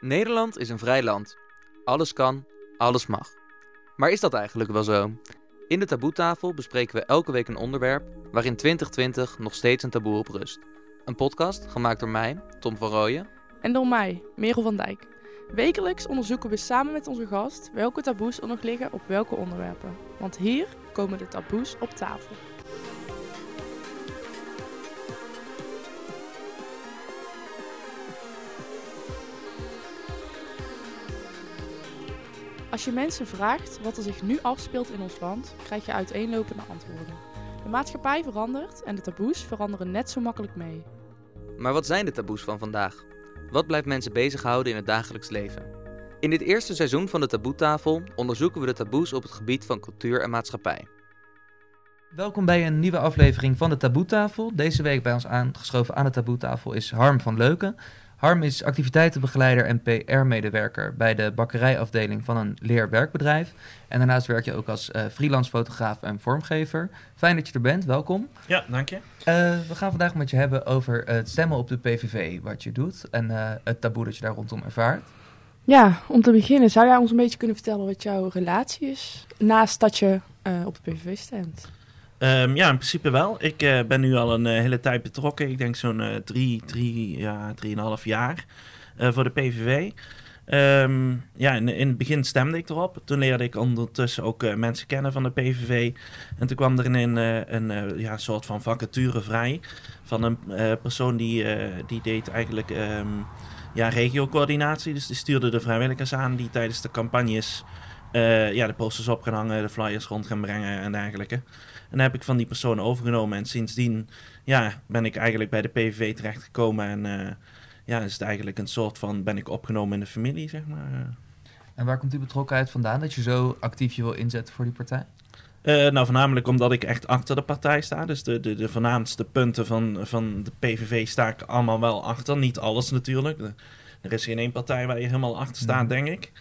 Nederland is een vrij land. Alles kan, alles mag. Maar is dat eigenlijk wel zo? In de taboetafel bespreken we elke week een onderwerp waarin 2020 nog steeds een taboe op rust. Een podcast gemaakt door mij, Tom van Rooyen. En door mij, Merel van Dijk. Wekelijks onderzoeken we samen met onze gast welke taboes er nog liggen op welke onderwerpen. Want hier komen de taboes op tafel. Als je mensen vraagt wat er zich nu afspeelt in ons land, krijg je uiteenlopende antwoorden. De maatschappij verandert en de taboes veranderen net zo makkelijk mee. Maar wat zijn de taboes van vandaag? Wat blijft mensen bezighouden in het dagelijks leven? In dit eerste seizoen van de Taboetafel onderzoeken we de taboes op het gebied van cultuur en maatschappij. Welkom bij een nieuwe aflevering van de Taboetafel. Deze week bij ons aangeschoven aan de Taboetafel is Harm van Leuken. Harm is activiteitenbegeleider en PR-medewerker bij de bakkerijafdeling van een leerwerkbedrijf. En daarnaast werk je ook als uh, freelance fotograaf en vormgever. Fijn dat je er bent, welkom. Ja, dank je. Uh, we gaan vandaag met je hebben over het stemmen op de PVV, wat je doet en uh, het taboe dat je daar rondom ervaart. Ja, om te beginnen, zou jij ons een beetje kunnen vertellen wat jouw relatie is naast dat je op de PVV stemt? Um, ja, in principe wel. Ik uh, ben nu al een uh, hele tijd betrokken. Ik denk zo'n uh, drie, drie, ja, drieënhalf jaar voor de PVV. Um, ja, in, in, het begin stemde ik erop. Toen leerde ik ondertussen ook mensen kennen van de PVV. En toen kwam er een, een ja, soort van vacature vrij van een persoon die, die deed eigenlijk um, ja, regiocoördinatie. Dus die stuurde de vrijwilligers aan die tijdens de campagnes ja, de posters op gaan hangen, de flyers rond gaan brengen en dergelijke. En dan heb ik van die persoon overgenomen. En sindsdien ja, ben ik eigenlijk bij de PVV terechtgekomen. En uh, ja, is het eigenlijk een soort van ben ik opgenomen in de familie, zeg maar. En waar komt die betrokkenheid vandaan dat je zo actief je wil inzetten voor die partij? Uh, nou, voornamelijk omdat ik echt achter de partij sta. Dus de, de, de voornaamste punten van, van de PVV sta ik allemaal wel achter. Niet alles natuurlijk. Er is geen één partij waar je helemaal achter staat, denk ik.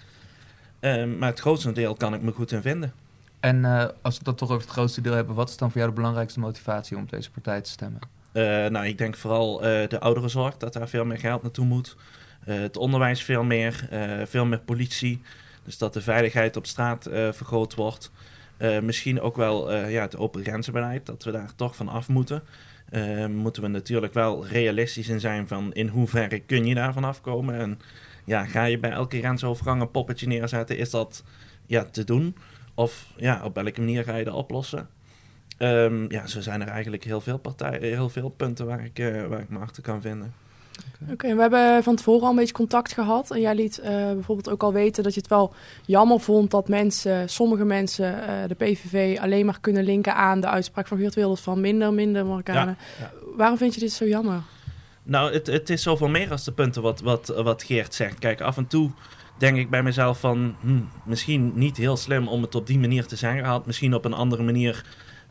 Uh, maar het grootste deel kan ik me goed in vinden. En uh, als we dat toch over het grootste deel hebben, wat is dan voor jou de belangrijkste motivatie om op deze partij te stemmen? Uh, nou, ik denk vooral uh, de ouderenzorg, dat daar veel meer geld naartoe moet. het onderwijs veel meer, veel meer politie. Dus dat de veiligheid op straat vergroot wordt. misschien ook wel ja, het open grenzenbeleid, dat we daar toch van af moeten. moeten we natuurlijk wel realistisch in zijn van in hoeverre kun je daar vanaf komen. En ja, ga je bij elke grensovergang een poppetje neerzetten, is dat ja, te doen? Of ja, op welke manier ga je dat oplossen? Um, ja, zo zijn er eigenlijk heel veel partijen, heel veel punten waar ik, uh, waar ik me achter kan vinden. Oké, okay. we hebben van tevoren al een beetje contact gehad. En jij liet uh, bijvoorbeeld ook al weten dat je het wel jammer vond dat mensen, sommige mensen, uh, de PVV alleen maar kunnen linken aan de uitspraak van Geert Wilders van minder, minder Marokkanen. Ja, ja. Waarom vind je dit zo jammer? Nou, het, het is zoveel meer als de punten wat, wat, wat Geert zegt. Kijk, af en toe denk ik bij mezelf van hm, misschien niet heel slim om het op die manier te zeggen. Had misschien op een andere manier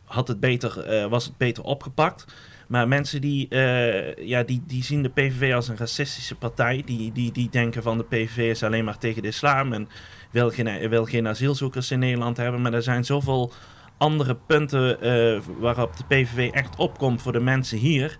had het beter, uh, was het beter opgepakt. Maar mensen die, uh, ja, die, die zien de PVV als een racistische partij. Die, die, die denken van de PVV is alleen maar tegen de islam en wil geen, wil geen asielzoekers in Nederland hebben. Maar er zijn zoveel andere punten uh, waarop de PVV echt opkomt voor de mensen hier.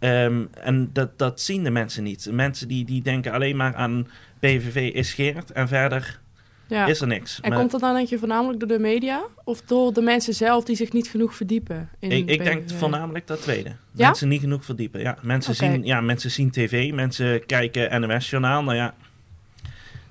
Um, en dat, dat zien de mensen niet. Mensen die, die denken alleen maar aan PVV is Geert en verder ja. is er niks. En maar, komt dat dan denk je voornamelijk door de media of door de mensen zelf die zich niet genoeg verdiepen? In ik, ik denk voornamelijk dat tweede. Ja? Mensen niet genoeg verdiepen. Ja, mensen, okay. zien, ja, mensen zien tv, mensen kijken NOS-journaal. Nou ja,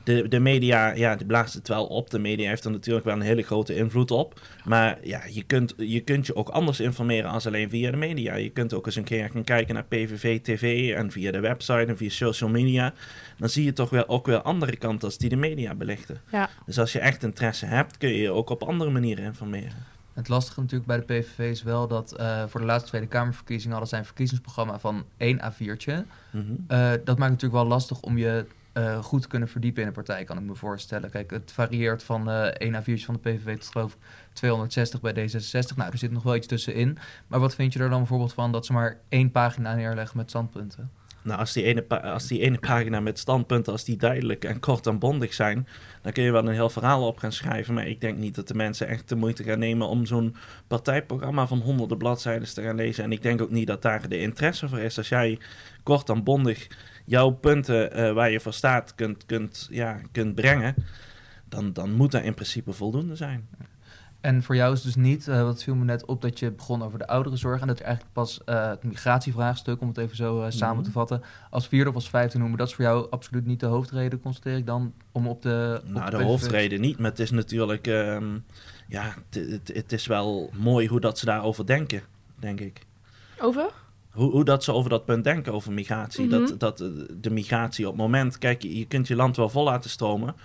de, de media, ja, die blaast het wel op. De media heeft er natuurlijk wel een hele grote invloed op. Maar ja, je kunt, je kunt je ook anders informeren als alleen via de media. Je kunt ook eens een keer gaan kijken naar PVV TV en via de website en via social media. Dan zie je toch wel ook weer andere kanten als die de media belichten. Ja. Dus als je echt interesse hebt, kun je je ook op andere manieren informeren. Het lastige natuurlijk bij de PVV is wel dat uh, voor de laatste Tweede Kamerverkiezingen hadden zij een verkiezingsprogramma van één A4'tje. Mm -hmm. uh, dat maakt natuurlijk wel lastig om je uh, goed kunnen verdiepen in een partij, kan ik me voorstellen. Kijk, het varieert van uh, 1 A4'tje van de PVV tot geloof ik 260 bij D66. Nou, er zit nog wel iets tussenin. Maar wat vind je er dan bijvoorbeeld van dat ze maar één pagina neerleggen met standpunten? Nou, als die, ene als die ene pagina met standpunten, als die duidelijk en kort en bondig zijn, dan kun je wel een heel verhaal op gaan schrijven. Maar ik denk niet dat de mensen echt de moeite gaan nemen om zo'n partijprogramma van honderden bladzijden te gaan lezen. En ik denk ook niet dat daar de interesse voor is. Als jij kort en bondig jouw punten eh, waar je voor staat kunt, kunt, ja, kunt brengen, dan, dan moet dat in principe voldoende zijn. En voor jou is dus niet, eh wat viel me net op, dat je begon over de ouderenzorg. En dat je eigenlijk pas eh, het migratievraagstuk, om het even zo eh, samen te Mhm. vatten, als vierde of als vijfde noemen. Dat is voor jou absoluut niet de hoofdreden, constateer ik dan, om op de. op Nou, de hoofdreden niet, maar het is natuurlijk, ehm, ja, het- is wel mooi hoe dat ze daarover denken, denk ik. Over? Hoe, hoe dat ze over dat punt denken, over migratie. Mhm. dat, dat eh, de migratie op het moment... Kijk, je, je kunt je land wel vol laten stromen.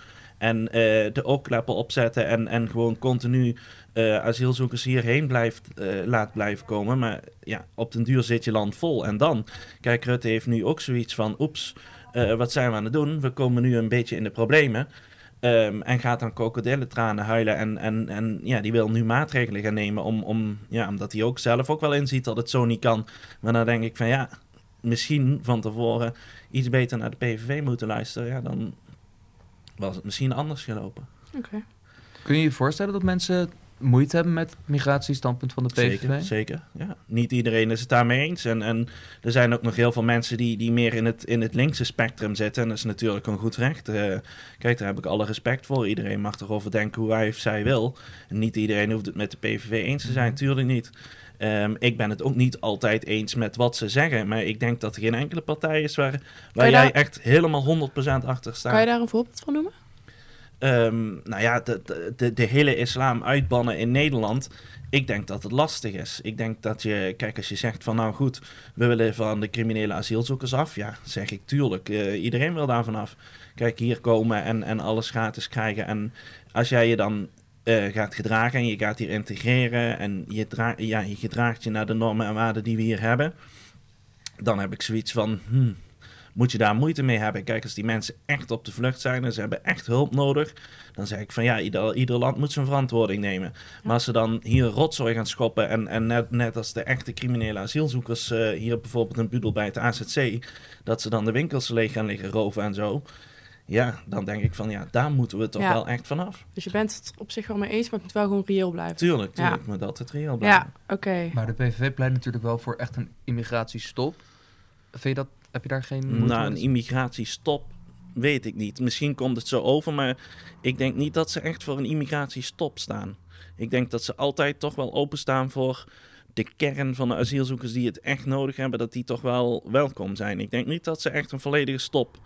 En eh, de oogkleppen opzetten en, en gewoon continu eh, asielzoekers hierheen blijft, eh, laat blijven komen. Maar ja, op den duur zit je land vol. En dan, kijk, Rutte heeft nu ook zoiets van... Oeps, wat zijn we aan het doen? We komen nu een beetje in de problemen. Ehm, en gaat dan krokodillentranen huilen. En, en, en ja, die wil nu maatregelen gaan nemen. Om, om, ja, omdat hij ook zelf ook wel inziet dat het zo niet kan. Maar dan denk ik van ja, misschien van tevoren iets beter naar de PVV moeten luisteren. Ja, dan was het misschien anders gelopen. Oké. Kun je je voorstellen dat mensen moeite hebben met het migratiestandpunt van de PVV? Zeker, zeker. Ja. Niet iedereen is het daarmee eens. En, en er zijn ook nog heel veel mensen die, die meer in het, in het linkse spectrum zitten. En dat is natuurlijk een goed recht. Eh, kijk, daar heb ik alle respect voor. Iedereen mag erover denken hoe hij of zij wil. En niet iedereen hoeft het met de PVV eens te zijn, tuurlijk niet. Ehm, ik ben het ook niet altijd eens met wat ze zeggen. Maar ik denk dat er geen enkele partij is waar, waar jij daar- echt helemaal 100% achter staat. Kan je daar een voorbeeld van noemen? Ehm, nou ja, de, de, de, de hele islam uitbannen in Nederland. Ik denk dat het lastig is. Ik denk dat je, kijk, als je zegt van nou goed, we willen van de criminele asielzoekers af. Ja, zeg ik tuurlijk. eh, iedereen wil daar vanaf. Kijk, hier komen en, en alles gratis krijgen. En als jij je dan eh, gaat gedragen en je gaat hier integreren en je, ja, je gedraagt je naar de normen en waarden die we hier hebben. Dan heb ik zoiets van, hmm, moet je daar moeite mee hebben. Kijk, als die mensen echt op de vlucht zijn en ze hebben echt hulp nodig, dan zeg ik van ja, ieder, ieder land moet zijn verantwoording nemen. Maar als ze dan hier rotzooi gaan schoppen en, en net, net als de echte criminele asielzoekers eh, hier bijvoorbeeld in Budel bij het AZC, dat ze dan de winkels leeg gaan liggen roven en zo. Ja, dan denk ik van ja, daar moeten we toch Ja. wel echt vanaf. Dus je bent het op zich wel mee eens, maar het moet wel gewoon reëel blijven. Tuurlijk, Ja. tuurlijk, maar dat het reëel blijven. Ja, oké. Maar de PVV pleit natuurlijk wel voor echt een immigratiestop. Vind je dat, heb je daar geen Nou, een immigratiestop weet ik niet. Misschien komt het zo over, maar ik denk niet dat ze echt voor een immigratiestop staan. Ik denk dat ze altijd toch wel openstaan voor de kern van de asielzoekers die het echt nodig hebben, dat die toch wel welkom zijn. Ik denk niet dat ze echt een volledige stop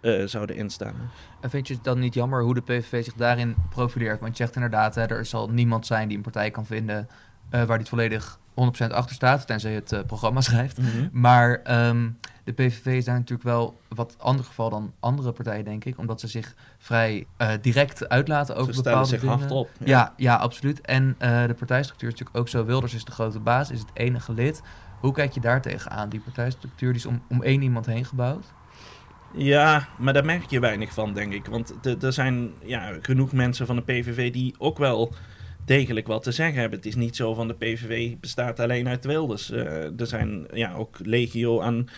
eh, zouden instaan. En vind je het dan niet jammer hoe de PVV zich daarin profileert? Want je zegt inderdaad, hè, er zal niemand zijn die een partij kan vinden eh, waar dit volledig 100% achter staat, tenzij het eh, programma schrijft. Maar ehm, de PVV is daar natuurlijk wel wat ander geval dan andere partijen, denk ik. Omdat ze zich vrij direct uitlaten over Ze bepaalde zich dingen. hard op. Ja, ja, absoluut. En de partijstructuur is natuurlijk ook zo. Wilders is de grote baas, is het enige lid. Hoe kijk je daar tegenaan? Die partijstructuur die is om, om één iemand heen gebouwd. Ja, maar daar merk je weinig van, denk ik. Want er- zijn ja, genoeg mensen van de PVV die ook wel degelijk wat te zeggen hebben. Het is niet zo van de PVV bestaat alleen uit Wilders. Eh, er zijn ja, ook legio aan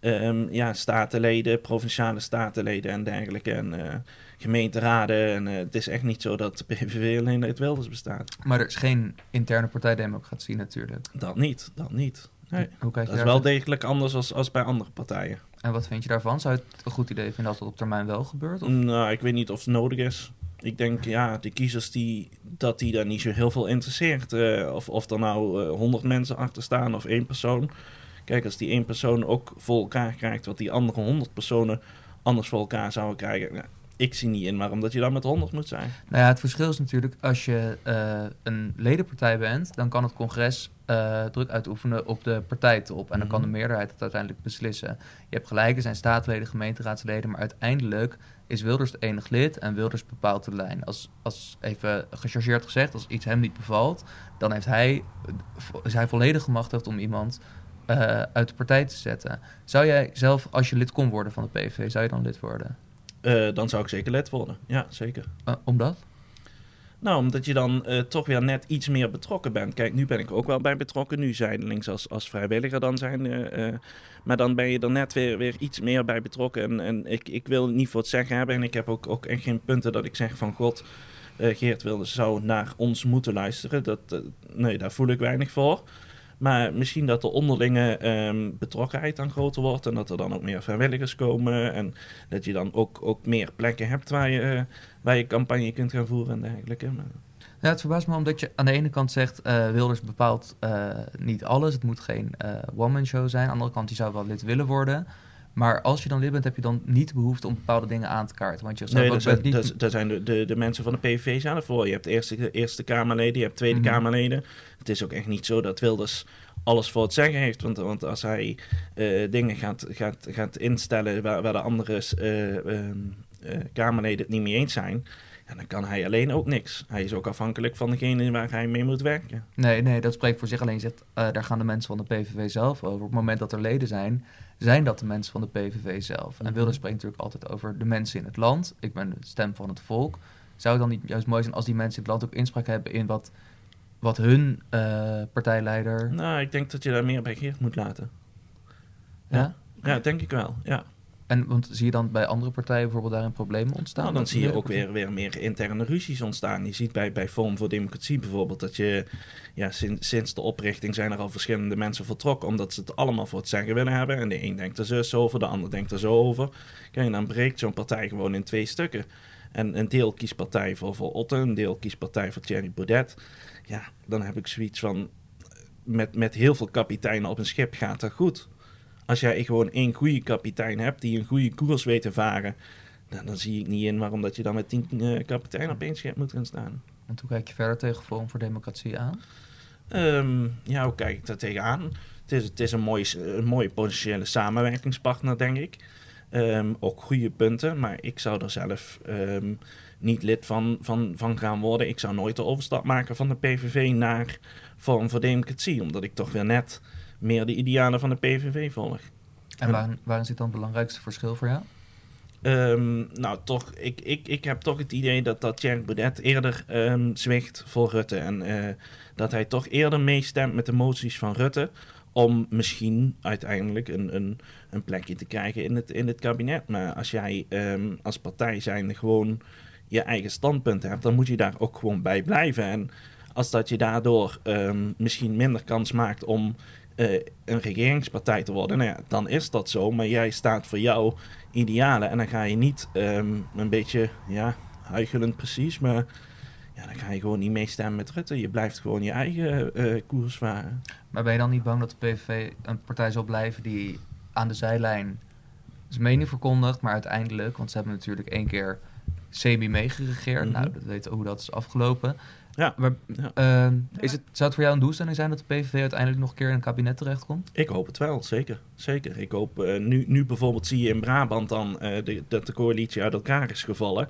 ehm, ja, statenleden, provinciale statenleden en dergelijke. En eh, gemeenteraden. En eh, het is echt niet zo dat de PVV alleen uit Wilders bestaat. Maar er is geen interne partijdemocratie natuurlijk. Dat niet, dat niet. Nee. Hoe kijk je Dat is wel degelijk anders als, als bij andere partijen. En wat vind je daarvan? Zou je het een goed idee vinden als dat op termijn wel gebeurt? Of? Nou, ik weet niet of het nodig is. Ik denk, ja, de kiezers die, dat die daar niet zo heel veel interesseert. eh, of, of er nou eh, honderd mensen achter staan of één persoon. Kijk, als die één persoon ook voor elkaar krijgt wat die andere honderd personen anders voor elkaar zouden krijgen. Ja, ik zie niet in waarom dat je dan met honderd moet zijn. Nou ja, het verschil is natuurlijk als je eh, een ledenpartij bent, dan kan het congres eh, druk uitoefenen op de partijtop. En dan kan de Mhm. meerderheid het uiteindelijk beslissen. Je hebt gelijk, er zijn staatsleden, gemeenteraadsleden, maar uiteindelijk is Wilders het enig lid en Wilders bepaalt de lijn. Als, als even gechargeerd gezegd, als iets hem niet bevalt, dan heeft hij, is hij volledig gemachtigd om iemand eh, uit de partij te zetten. Zou jij zelf, als je lid kon worden van de PVV, zou je dan lid worden? Eh, dan zou ik zeker lid worden. Ja, zeker. Eh, omdat? Nou, omdat je dan eh, toch weer net iets meer betrokken bent. Kijk, nu ben ik ook wel bij betrokken. Nu zijdelings als, als vrijwilliger dan zijn. eh, maar dan ben je er net weer, weer iets meer bij betrokken. En, en ik, ik wil niet voor het zeggen hebben. En ik heb ook, ook echt geen punten dat ik zeg van... God, Geert Wilders zou naar ons moeten luisteren. Dat, nee, daar voel ik weinig voor. Maar misschien dat de onderlinge ehm, betrokkenheid dan groter wordt. En dat er dan ook meer vrijwilligers komen. En dat je dan ook, ook meer plekken hebt waar je, eh, waar je campagne kunt gaan voeren en dergelijke. Ja, het verbaast me omdat je aan de ene kant zegt... eh, Wilders bepaalt eh, niet alles. Het moet geen one-man show zijn. Aan de andere kant, die zou wel lid willen worden. Maar als je dan lid bent, heb je dan niet de behoefte om bepaalde dingen aan te kaarten. Want je nee, dat zijn, bent niet... dat, dat zijn de, de, de mensen van de PVV zelf voor. Je hebt eerste, de Eerste Kamerleden, je hebt Tweede Mhm. Kamerleden. Het is ook echt niet zo dat Wilders alles voor het zeggen heeft. Want, want als hij eh, dingen gaat, gaat, gaat instellen waar, waar de andere eh, ehm, eh, Kamerleden het niet mee eens zijn... Ja, dan kan hij alleen ook niks. Hij is ook afhankelijk van degene waar hij mee moet werken. Nee, nee, dat spreekt voor zich. Alleen zegt, eh, daar gaan de mensen van de PVV zelf over. Op het moment dat er leden zijn, zijn dat de mensen van de PVV zelf. En Mhm. Wilders spreekt natuurlijk altijd over de mensen in het land. Ik ben de stem van het volk. Zou het dan niet juist mooi zijn als die mensen in het land ook inspraak hebben in wat, wat hun eh, partijleider... Nou, ik denk dat je daar meer bij Geert moet laten. ja? Ja, denk ik wel, ja. En want zie je dan bij andere partijen bijvoorbeeld daarin problemen ontstaan? Nou, dan zie je ook weer, weer meer interne ruzies ontstaan. Je ziet bij, bij Forum voor Democratie bijvoorbeeld dat je ja, sinds, sinds de oprichting zijn er al verschillende mensen vertrokken, omdat ze het allemaal voor het zeggen willen hebben. En de een denkt er zus over, de ander denkt er zo over. Kijk, en dan breekt zo'n partij gewoon in twee stukken. En een deel kiest partij voor, voor Otten, een deel kiest partij voor Thierry Baudet. Ja, dan heb ik zoiets van, met, met heel veel kapiteinen op een schip gaat dat goed. Als jij gewoon één goede kapitein hebt die een goede koers weet te varen, dan, dan zie ik niet in waarom dat je dan met tien eh, kapiteinen op één schip moet gaan staan. Want hoe kijk je verder tegen Forum voor Democratie aan? Ehm, ja, hoe kijk ik daar tegenaan? Het is, het is een, mooie, een mooie potentiële samenwerkingspartner, denk ik. Ehm, ook goede punten, maar ik zou er zelf ehm, niet lid van, van, van gaan worden. Ik zou nooit de overstap maken van de PVV naar Vorm voor Democratie, omdat ik toch weer net meer de idealen van de PVV volg. En waarin, waarin zit dan het belangrijkste verschil voor jou? Ehm, nou, toch, ik, ik, ik heb toch het idee dat, dat Thierry Baudet eerder ehm zwicht voor Rutte. En eh, dat hij toch eerder meestemt met de moties van Rutte. Om misschien uiteindelijk een, een, een plekje te krijgen in het, in het kabinet. Maar als jij ehm, als partij zijnde gewoon je eigen standpunt hebt, dan moet je daar ook gewoon bij blijven. En als dat je daardoor misschien minder kans maakt om eh, een regeringspartij te worden, nou ja, dan is dat zo. Maar jij staat voor jouw idealen en dan ga je niet ehm, een beetje, ja, huichelend precies, maar ja, dan ga je gewoon niet meestemmen met Rutte. Je blijft gewoon je eigen eh, koers varen. Maar ben je dan niet bang dat de PVV een partij zal blijven die aan de zijlijn zijn mening verkondigt, maar uiteindelijk, want ze hebben natuurlijk één keer semi meegeregeerd, Mhm. nou, dat weten we hoe dat is afgelopen. Ja. Maar Ja. ehm, is het, zou het voor jou een doelstelling zijn dat de PVV uiteindelijk nog een keer in een kabinet terechtkomt? Ik hoop het wel, zeker. zeker. Ik hoop, eh, nu, nu bijvoorbeeld zie je in Brabant dan eh, de, dat de coalitie uit elkaar is gevallen.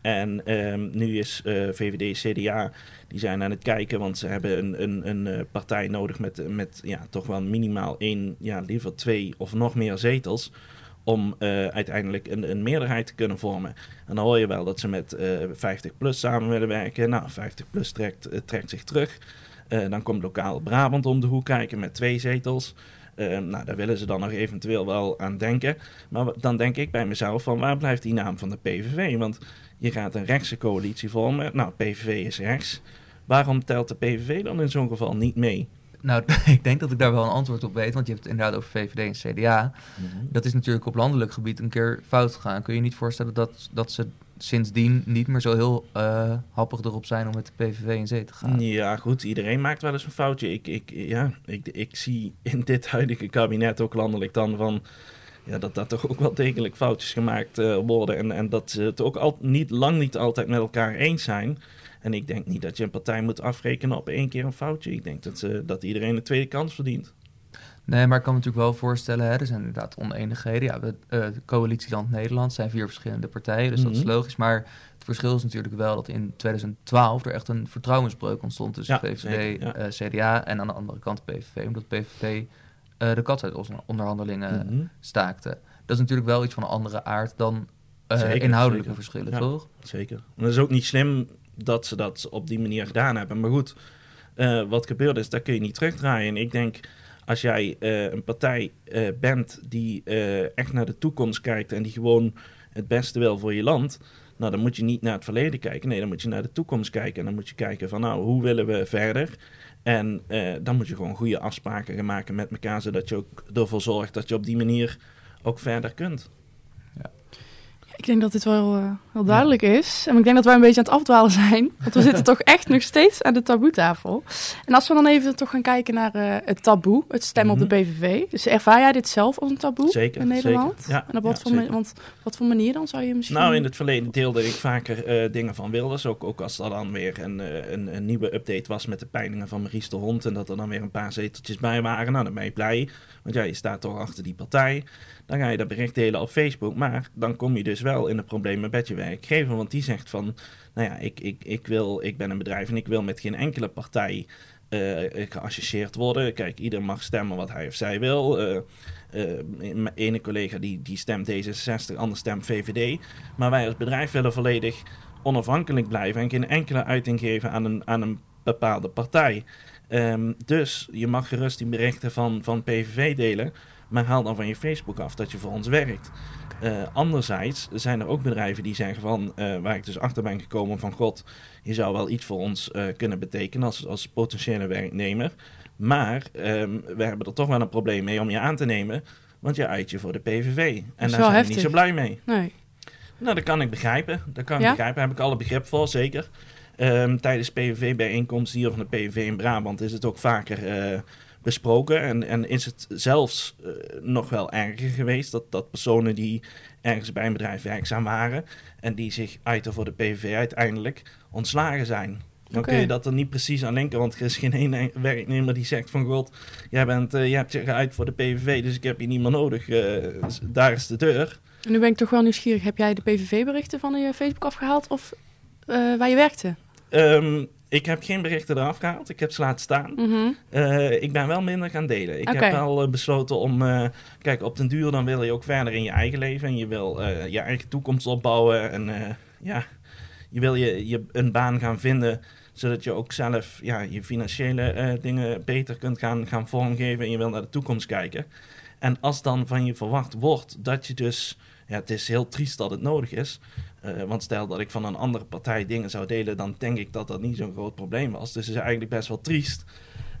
En ehm, nu is eh, VVD, CDA, die zijn aan het kijken, want ze hebben een, een, een eh, partij nodig met, met ja, toch wel minimaal één, ja, liever twee of nog meer zetels. Om eh, uiteindelijk een, een meerderheid te kunnen vormen. En dan hoor je wel dat ze met eh 50PLUS samen willen werken. Nou, 50PLUS trekt, eh, trekt zich terug. Eh, dan komt lokaal Brabant om de hoek kijken met twee zetels. Eh, nou, daar willen ze dan nog eventueel wel aan denken. Maar dan denk ik bij mezelf van waar blijft die naam van de PVV? Want je gaat een rechtse coalitie vormen. Nou, PVV is rechts. Waarom telt de PVV dan in zo'n geval niet mee? Nou, ik denk dat ik daar wel een antwoord op weet, want je hebt het inderdaad over VVD en CDA. Dat is natuurlijk op landelijk gebied een keer fout gegaan. Kun je je niet voorstellen dat, dat ze sindsdien niet meer zo heel eh, happig erop zijn om met de PVV in zee te gaan? Ja, goed. Iedereen maakt wel eens een foutje. Ik, ik, ja, ik, ik zie in dit huidige kabinet ook landelijk dan van... Ja, dat daar toch ook wel degelijk foutjes gemaakt eh, worden. En, en dat ze het ook al, niet, lang niet altijd met elkaar eens zijn. En ik denk niet dat je een partij moet afrekenen op één keer een foutje. Ik denk dat, ze, dat iedereen een tweede kans verdient. Nee, maar ik kan me natuurlijk wel voorstellen, hè, er zijn inderdaad oneenigheden. Ja, we, eh, de coalitieland Nederland zijn vier verschillende partijen, dus dat is Mhm. logisch. Maar het verschil is natuurlijk wel dat in 2012 er echt een vertrouwensbreuk ontstond tussen Ja, zeker, ja. eh, CDA en aan de andere kant PVV, omdat PVV eh, de katsuitonderhandelingen Mhm. staakte. Dat is natuurlijk wel iets van een andere aard dan eh, Zeker, inhoudelijke zeker. verschillen, toch? Zeker. En dat is ook niet slim dat ze dat op die manier gedaan hebben. Maar goed, eh, wat gebeurd is, dat kun je niet terugdraaien. En ik denk, als jij eh, een partij eh, bent die echt naar de toekomst kijkt en die gewoon het beste wil voor je land, nou, dan moet je niet naar het verleden kijken. Nee, dan moet je naar de toekomst kijken. En dan moet je kijken van, nou, hoe willen we verder? En dan moet je gewoon goede afspraken gaan maken met elkaar, zodat je ook ervoor zorgt dat je op die manier ook verder kunt. Ik denk dat dit wel uh, heel duidelijk is. En ik denk dat wij een beetje aan het afdwalen zijn. Want we zitten toch echt nog steeds aan de taboetafel. En als we dan even toch gaan kijken naar uh, het taboe, het stemmen op de mhm. PVV. Dus ervaar jij dit zelf als een taboe zeker, in Nederland? Zeker. Ja, en op wat, voor want, wat voor manier dan zou je misschien... Nou, in het verleden deelde ik vaker uh, dingen van Wilders. Ook, ook als er dan weer een, een, een, nieuwe update was met de peilingen van Maurice de Hond. En dat er dan weer een paar zeteltjes bij waren. Nou, dan ben je blij. Want ja, je staat toch achter die partij. Dan ga je dat bericht delen op Facebook. Maar dan kom je dus wel in de problemen met je werkgever. Want die zegt van, nou ja, ik, ik, ik, wil, ik ben een bedrijf en ik wil met geen enkele partij uh, geassocieerd worden. Kijk, ieder mag stemmen wat hij of zij wil. Uh, mijn ene collega die, die stemt D66, ander stemt VVD. Maar wij als bedrijf willen volledig onafhankelijk blijven en geen enkele uiting geven aan een, aan een bepaalde partij. Um, dus je mag gerust die berichten van, van PVV delen. Maar haal dan van je Facebook af dat je voor ons werkt. Uh, anderzijds zijn er ook bedrijven die zeggen van, uh, waar ik dus achter ben gekomen van god, je zou wel iets voor ons uh, kunnen betekenen als, als potentiële werknemer. Maar um, we hebben er toch wel een probleem mee om je aan te nemen, want je uit je voor de PVV. En daar zijn heftig. we niet zo blij mee. Nee. Nou, dat kan ik begrijpen. Dat kan ik begrijpen. Daar heb ik alle begrip voor, zeker. Um, tijdens PVV-bijeenkomsten hier van de PVV in Brabant is het ook vaker besproken. En, en is het zelfs uh, nog wel erger geweest dat, dat personen die ergens bij een bedrijf werkzaam waren en die zich uiten voor de PVV uiteindelijk ontslagen zijn. Dan kun je dat er niet precies aan linken, want er is geen één werknemer die zegt van god, jij, bent, uh, jij hebt je geuit voor de PVV, dus ik heb je niet meer nodig. Uh, daar is de deur. En nu ben ik toch wel nieuwsgierig, heb jij de PVV-berichten van je Facebook afgehaald of waar je werkte? Um, ik heb geen berichten eraf gehaald. Ik heb ze laten staan. Mhm. Eh, ik ben wel minder gaan delen. Ik heb wel uh, besloten om... Uh, kijk, op den duur dan wil je ook verder in je eigen leven. En je wil je eigen toekomst opbouwen. En ja, je wil je, je een baan gaan vinden... zodat je ook zelf ja, je financiële dingen beter kunt gaan, gaan vormgeven. En je wil naar de toekomst kijken. En als dan van je verwacht wordt dat je dus... Ja, het is heel triest dat het nodig is... Uh, want stel dat ik van een andere partij dingen zou delen, dan denk ik dat dat niet zo'n groot probleem was. Dus het is eigenlijk best wel triest.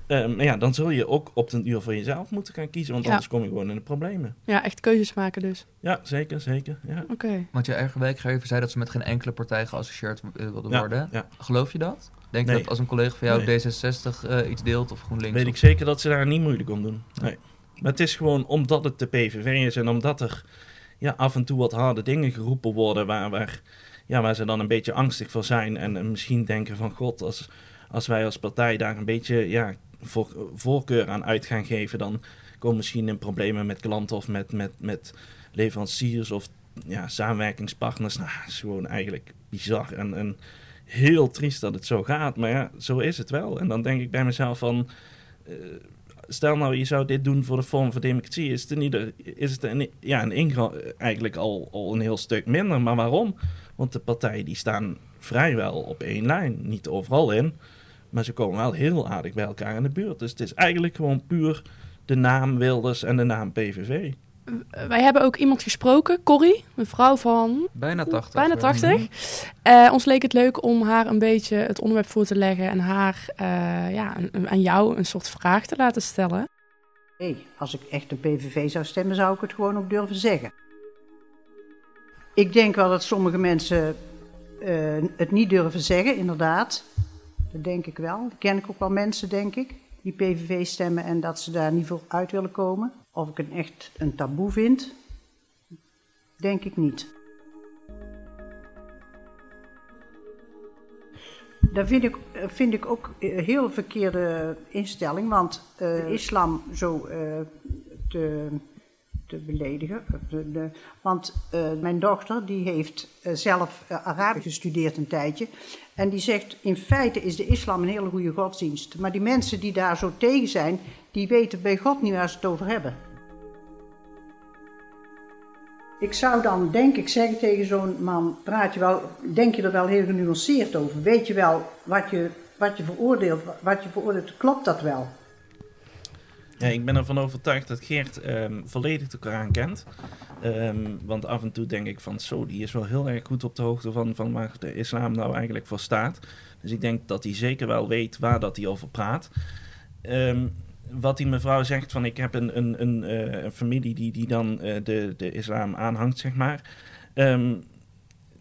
Um, maar ja, dan zul je ook op den uur voor jezelf moeten gaan kiezen, want anders kom je gewoon in de problemen. Ja, echt keuzes maken dus. Ja, zeker, zeker. Ja. Oké. Want je eigen werkgever zei dat ze met geen enkele partij geassocieerd wilden worden. Ja. Geloof je dat? Denk je dat als een collega van jou D66 uh, iets deelt of GroenLinks? Weet ik zeker dat ze daar niet moeilijk om doen. Nee. Maar het is gewoon omdat het de PVV is en omdat er ja, af en toe wat harde dingen geroepen worden waar, waar, ja, waar ze dan een beetje angstig voor zijn. En, misschien denken van god, als, als wij als partij daar een beetje ja, voor, voorkeur aan uit gaan geven, dan komen misschien in problemen met klanten of met, met, met leveranciers of ja, samenwerkingspartners. Nou, het is gewoon eigenlijk bizar en, en heel triest dat het zo gaat. Maar ja, zo is het wel. En dan denk ik bij mezelf van... Uh, stel nou, je zou dit doen voor de vorm van democratie, is het, niet, is het een, ja, een eigenlijk al, al een heel stuk minder. Maar waarom? Want de partijen die staan vrijwel op één lijn. Niet overal in, maar ze komen wel heel aardig bij elkaar in de buurt. Dus het is eigenlijk gewoon puur de naam Wilders en de naam PVV. Wij hebben ook iemand gesproken, Corrie, een vrouw van... Bijna 80. Bijna 80. Uh, ons leek het leuk om haar een beetje het onderwerp voor te leggen... en haar uh, ja, aan jou een soort vraag te laten stellen. Hey, als ik echt een PVV zou stemmen, zou ik het gewoon ook durven zeggen. Ik denk wel dat sommige mensen uh, het niet durven zeggen, inderdaad. Dat denk ik wel. Dat ken ik ook wel mensen, denk ik, die PVV stemmen... en dat ze daar niet voor uit willen komen... Of ik het echt een taboe vind, denk ik niet. Dat vind ik, vind ik ook een heel verkeerde instelling, want uh, de islam zo uh, te, te beledigen. Want mijn dochter die heeft zelf Arabisch gestudeerd een tijdje. En die zegt, in feite is de islam een hele goede godsdienst. Maar die mensen die daar zo tegen zijn, die weten bij God niet waar ze het over hebben. Ik zou dan denk ik zeggen tegen zo'n man, praat je wel, denk je er wel heel genuanceerd over? Weet je wel wat je, wat je veroordeelt, wat je veroordeelt, klopt dat wel? Ja, ik ben ervan overtuigd dat Geert ehm, volledig de Koran kent. Ehm, want af en toe denk ik van zo, die is wel heel erg goed op de hoogte van, van waar de islam nou eigenlijk voor staat. Dus ik denk dat hij zeker wel weet waar dat hij over praat. Ehm, wat die mevrouw zegt van ik heb een, een, een, eh, familie die, die dan eh, de, de islam aanhangt, zeg maar. Ehm,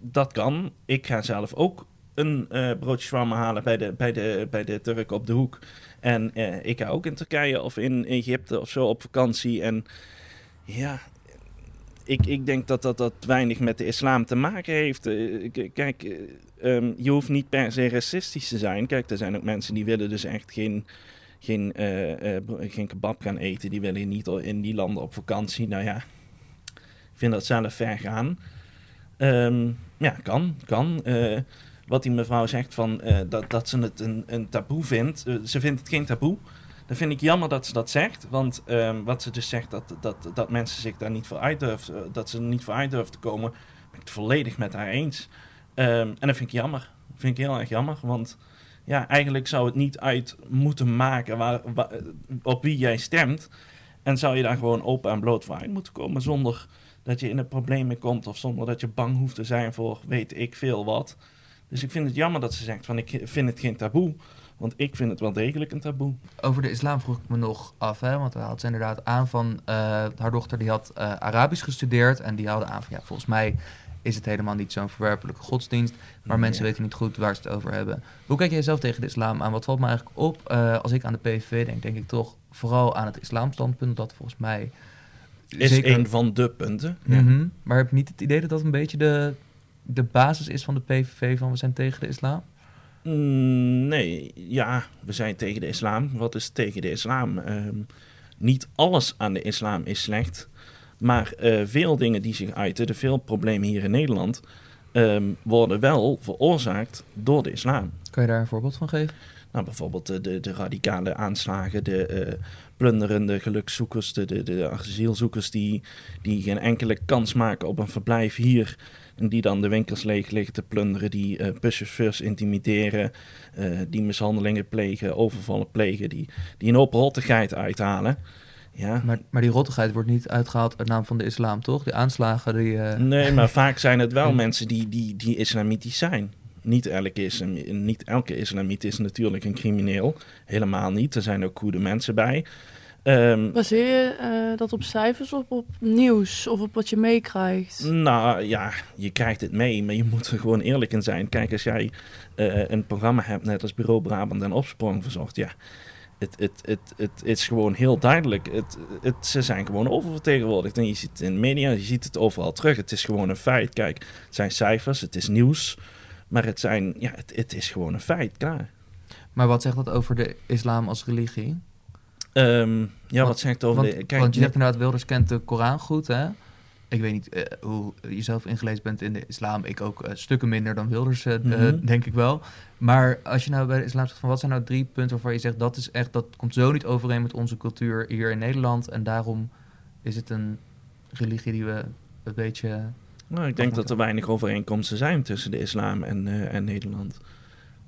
dat kan. Ik ga zelf ook een eh, broodje shawarma halen bij de, bij, de, bij de Turk op de hoek. En ik ga ook in Turkije of in Egypte of zo op vakantie. En ja, ik, ik denk dat, dat dat weinig met de islam te maken heeft. kijk, ehm, je hoeft niet per se racistisch te zijn. Kijk, er zijn ook mensen die willen dus echt geen geen, uh, geen kebab gaan eten. Die willen niet in die landen op vakantie. Nou ja, ik vind dat zelf ver gaan. Ehm, ja, kan, kan. Uh, wat die mevrouw zegt van dat, dat ze het een, een taboe vindt. ze vindt het geen taboe. Dan vind ik jammer dat ze dat zegt. Want um, wat ze dus zegt, dat, dat, dat mensen zich daar niet voor uit durven, dat ze er niet voor uit durven te komen, ben ik het volledig met haar eens. Um, en dat vind ik jammer. Dat vind ik heel erg jammer. Want ja, eigenlijk zou het niet uit moeten maken waar, op wie jij stemt. En zou je daar gewoon open en bloot voor uit moeten komen zonder dat je in de problemen komt of zonder dat je bang hoeft te zijn voor weet ik veel wat. Dus ik vind het jammer dat ze zegt van ik vind het geen taboe. Want ik vind het wel degelijk een taboe. Over de islam vroeg ik me nog af, hè, want hij had ze inderdaad aan van uh, haar dochter die had uh, Arabisch gestudeerd en die haalde aan van ja, volgens mij is het helemaal niet zo'n verwerpelijke godsdienst. Maar mensen weten niet goed waar ze het over hebben. Hoe kijk jij zelf tegen de islam aan? Wat valt me eigenlijk op uh, als ik aan de PVV denk? Denk ik toch vooral aan het islamstandpunt. Dat volgens mij... Is zeker... een van de punten. Mm Maar heb je niet het idee dat dat een beetje de, de basis is van de PVV van we zijn tegen de islam? Mm, nee, ja, we zijn tegen de islam. Wat is tegen de islam? Um, niet alles aan de islam is slecht. Maar uh, veel dingen die zich uiten, de veel problemen hier in Nederland, um, worden wel veroorzaakt door de islam. Kan je daar een voorbeeld van geven? Nou, bijvoorbeeld de, de, de radicale aanslagen, de uh, plunderende gelukszoekers, de, de, de asielzoekers die, die geen enkele kans maken op een verblijf hier. En die dan de winkels leeg liggen te plunderen, die uh, buschauffeurs intimideren, uh, die mishandelingen plegen, overvallen plegen, die, die een hoop rottigheid uithalen. Ja. Maar, maar die rottigheid wordt niet uitgehaald uit naam van de islam, toch? Die aanslagen die... Uh... Nee, maar vaak zijn het wel mensen die, die, die islamitisch zijn. Niet elke, islam, niet elke islamiet is natuurlijk een crimineel. Helemaal niet. Er zijn ook goede mensen bij. Um, Baseer je uh, dat op cijfers of op nieuws of op wat je meekrijgt? Nou ja, je krijgt het mee, maar je moet er gewoon eerlijk in zijn. Kijk, als jij uh, een programma hebt, net als Bureau Brabant en Opsprong verzocht, ja, het, het, het, het, is gewoon heel duidelijk. Het, het, ze zijn gewoon oververtegenwoordigd. En je ziet het in de media, je ziet het overal terug. Het is gewoon een feit. Kijk, het zijn cijfers, het is nieuws. Maar het, zijn, ja, het, het is gewoon een feit, klaar. Maar wat zegt dat over de islam als religie? Um, ja, wat zegt over want, de... Kijk, want je hebt inderdaad, Wilders kent de Koran goed, hè? Ik weet niet uh, hoe je zelf ingelezen bent in de islam. Ik ook uh, stukken minder dan Wilders, uh, mm -hmm. denk ik wel. Maar als je nou bij de islam zegt van wat zijn nou drie punten waarvan je zegt dat is echt dat komt zo niet overeen met onze cultuur hier in Nederland en daarom is het een religie die we een beetje. Nou, ik denk dat er weinig overeenkomsten zijn tussen de islam en, en Nederland.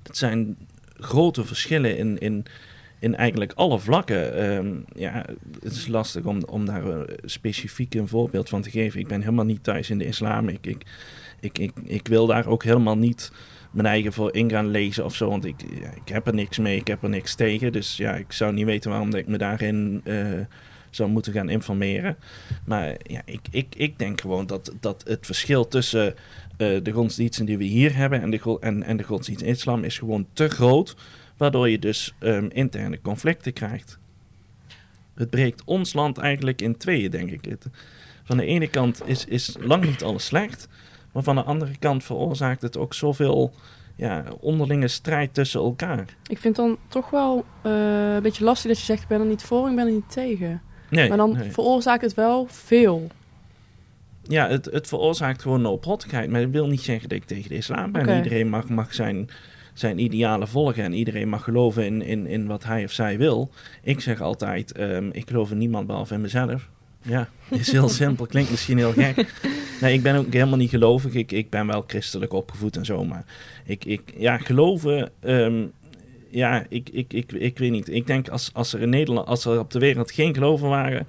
Het zijn grote verschillen in, in in eigenlijk alle vlakken. Um, ja, het is lastig om, om daar specifiek een voorbeeld van te geven. Ik ben helemaal niet thuis in de islam. Ik, ik, ik, ik, wil daar ook helemaal niet mijn eigen voor in gaan lezen of zo. Want ik, ik heb er niks mee, ik heb er niks tegen. Dus ja, ik zou niet weten waarom ik me daarin uh, zou moeten gaan informeren. Maar ja, ik, ik, ik denk gewoon dat, dat het verschil tussen uh, de godsdiensten die we hier hebben en de, en, en de godsdienst islam is gewoon te groot waardoor je dus um, interne conflicten krijgt. Het breekt ons land eigenlijk in tweeën, denk ik. Het, van de ene kant is, is lang niet alles slecht, maar van de andere kant veroorzaakt het ook zoveel ja, onderlinge strijd tussen elkaar. Ik vind dan toch wel uh, een beetje lastig dat je zegt: ik ben er niet voor, ik ben er niet tegen. Nee, maar dan nee. veroorzaakt het wel veel. Ja, het, het veroorzaakt gewoon een ophottigheid. Maar dat wil niet zeggen dat ik tegen de islam ben. Okay. Iedereen mag, mag zijn zijn idealen volgen en iedereen mag geloven in, in, in wat hij of zij wil. Ik zeg altijd, um, ik geloof in niemand behalve in mezelf. Ja, is heel simpel. Klinkt misschien heel gek. Nee, ik ben ook helemaal niet gelovig. Ik, ik ben wel christelijk opgevoed en zo. Maar ik, ik ja, geloven. ehm, ja, ik, ik, ik, ik weet niet. Ik denk als, als er in Nederland, als er op de wereld geen geloven waren,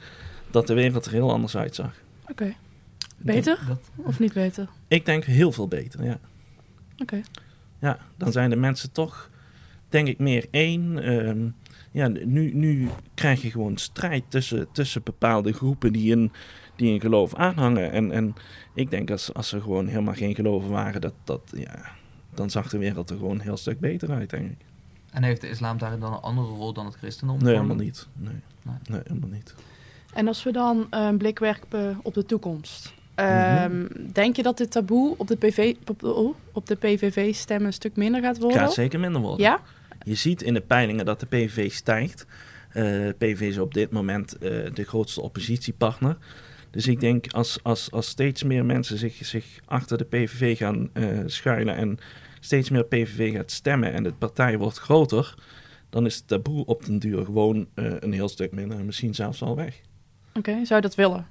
dat de wereld er heel anders uitzag. Oké. Beter of niet beter? Ik denk heel veel beter, ja. Oké. Ja, dan zijn de mensen toch, denk ik, meer één. Ehm, ja, nu, nu krijg je gewoon strijd tussen, tussen bepaalde groepen die een, die een geloof aanhangen. En, en ik denk als, als er gewoon helemaal geen geloven waren, dat, dat, ja, dan zag de wereld er gewoon een heel stuk beter uit, denk ik. en heeft de islam daarin dan een andere rol dan het christendom? Nee, helemaal niet. Nee, Nee. nee helemaal niet. En als we dan een blik werpen op de toekomst. Ehm, Denk je dat dit taboe op de, PV, op de, oh, op de PVV-stemmen een stuk minder gaat worden? Gaat zeker minder worden. Ja? Je ziet in de peilingen dat de PVV stijgt. Eh PVV is op dit moment eh, de grootste oppositiepartner. Dus ik denk als, als, als steeds meer mensen zich, zich achter de PVV gaan eh, schuilen en steeds meer PVV gaat stemmen en de partij wordt groter, dan is het taboe op den duur gewoon een heel stuk minder en misschien zelfs al weg. Oké, zou je dat willen?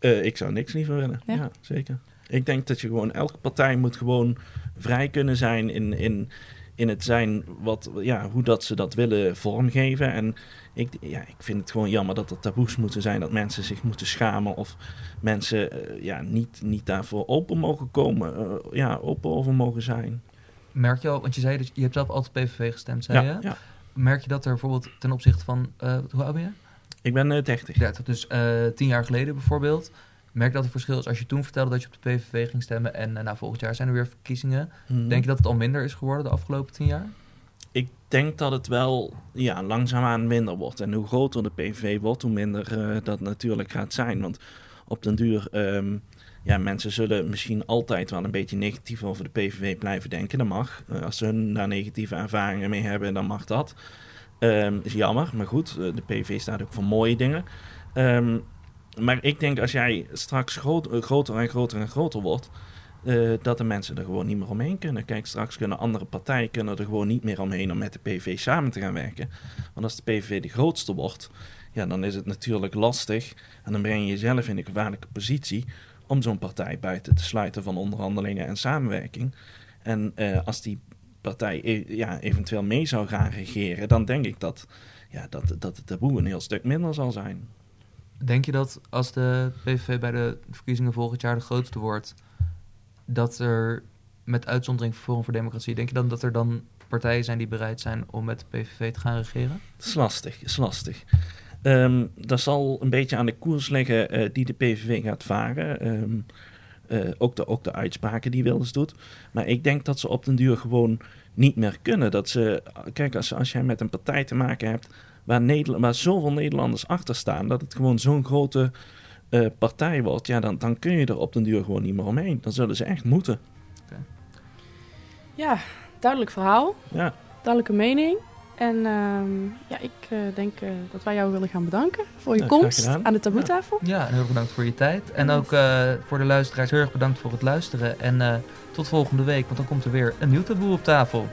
Eh, ik zou niks liever willen. Ja? Ja? zeker. Ik denk dat je gewoon, elke partij moet gewoon vrij kunnen zijn in, in, in het zijn wat, ja, hoe dat ze dat willen vormgeven. En ik, ja, ik vind het gewoon jammer dat er taboes moeten zijn, dat mensen zich moeten schamen of mensen eh, ja, niet, niet daarvoor open mogen komen, eh, ja, open over mogen zijn. Merk je al, want je zei dat je, je hebt zelf altijd PVV gestemd, zei Ja, je. ja. Merk je dat er bijvoorbeeld ten opzichte van, eh, hoe oud ben je? Ik ben eh, 30. 30, dus eh, tien jaar geleden bijvoorbeeld. Merk dat er verschil is als je toen vertelde dat je op de PVV ging stemmen en nou, volgend jaar zijn er weer verkiezingen. Mhm. Denk je dat het al minder is geworden de afgelopen tien jaar? Ik denk dat het wel ja, langzaamaan minder wordt. En hoe groter de PVV wordt, hoe minder dat natuurlijk gaat zijn. Want op den duur, ehm, ja, mensen zullen misschien altijd wel een beetje negatief over de PVV blijven denken. Dat mag. Als ze hun daar negatieve ervaringen mee hebben, dan mag dat. Ehm, is jammer, maar goed, eh, de PVV staat ook voor mooie dingen. Ehm, maar ik denk als jij straks eh, groter en groter en groter wordt, eh, dat de mensen er gewoon niet meer omheen kunnen. Kijk, straks kunnen andere partijen kunnen er gewoon niet meer omheen om met de PVV samen te gaan werken. Want als de PVV de grootste wordt, ja, dan is het natuurlijk lastig. En dan breng je jezelf in een gevaarlijke positie om zo'n partij buiten te sluiten van onderhandelingen en samenwerking. En als die partij e- ja, eventueel mee zou gaan regeren, dan denk ik dat, ja, dat, dat het taboe een heel stuk minder zal zijn. Denk je dat als de PVV bij de verkiezingen volgend jaar de grootste wordt, dat er met uitzondering van Forum voor Democratie, denk je dan dat er dan partijen zijn die bereid zijn om met de PVV te gaan regeren? Het is lastig, is lastig. Ehm, dat zal een beetje aan de koers liggen eh, die de PVV gaat varen. Ehm, eh, ook, de, ook de uitspraken die Wilders doet. Maar ik denk dat ze op den duur gewoon niet meer kunnen. Dat ze, kijk, als, als jij met een partij te maken hebt waar, Nederland, waar zoveel Nederlanders achter staan, dat het gewoon zo'n grote eh, partij wordt, ja, dan, dan kun je er op den duur gewoon niet meer omheen. Dan zullen ze echt moeten. Ja, duidelijk verhaal. Ja, Duidelijke mening. En ehm, ja, ik eh, denk eh, dat wij jou willen gaan bedanken voor je Ja, komst aan de taboetafel. Ja, en heel erg bedankt voor je tijd. En ook eh, voor de luisteraars heel erg bedankt voor het luisteren. En eh, tot volgende week, want dan komt er weer een nieuw taboe op tafel.